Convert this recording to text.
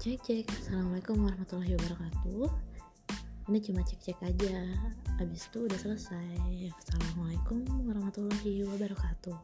Cek cek, assalamualaikum warahmatullahi wabarakatuh. Ini cuma cek cek aja, abis itu udah selesai. Assalamualaikum warahmatullahi wabarakatuh.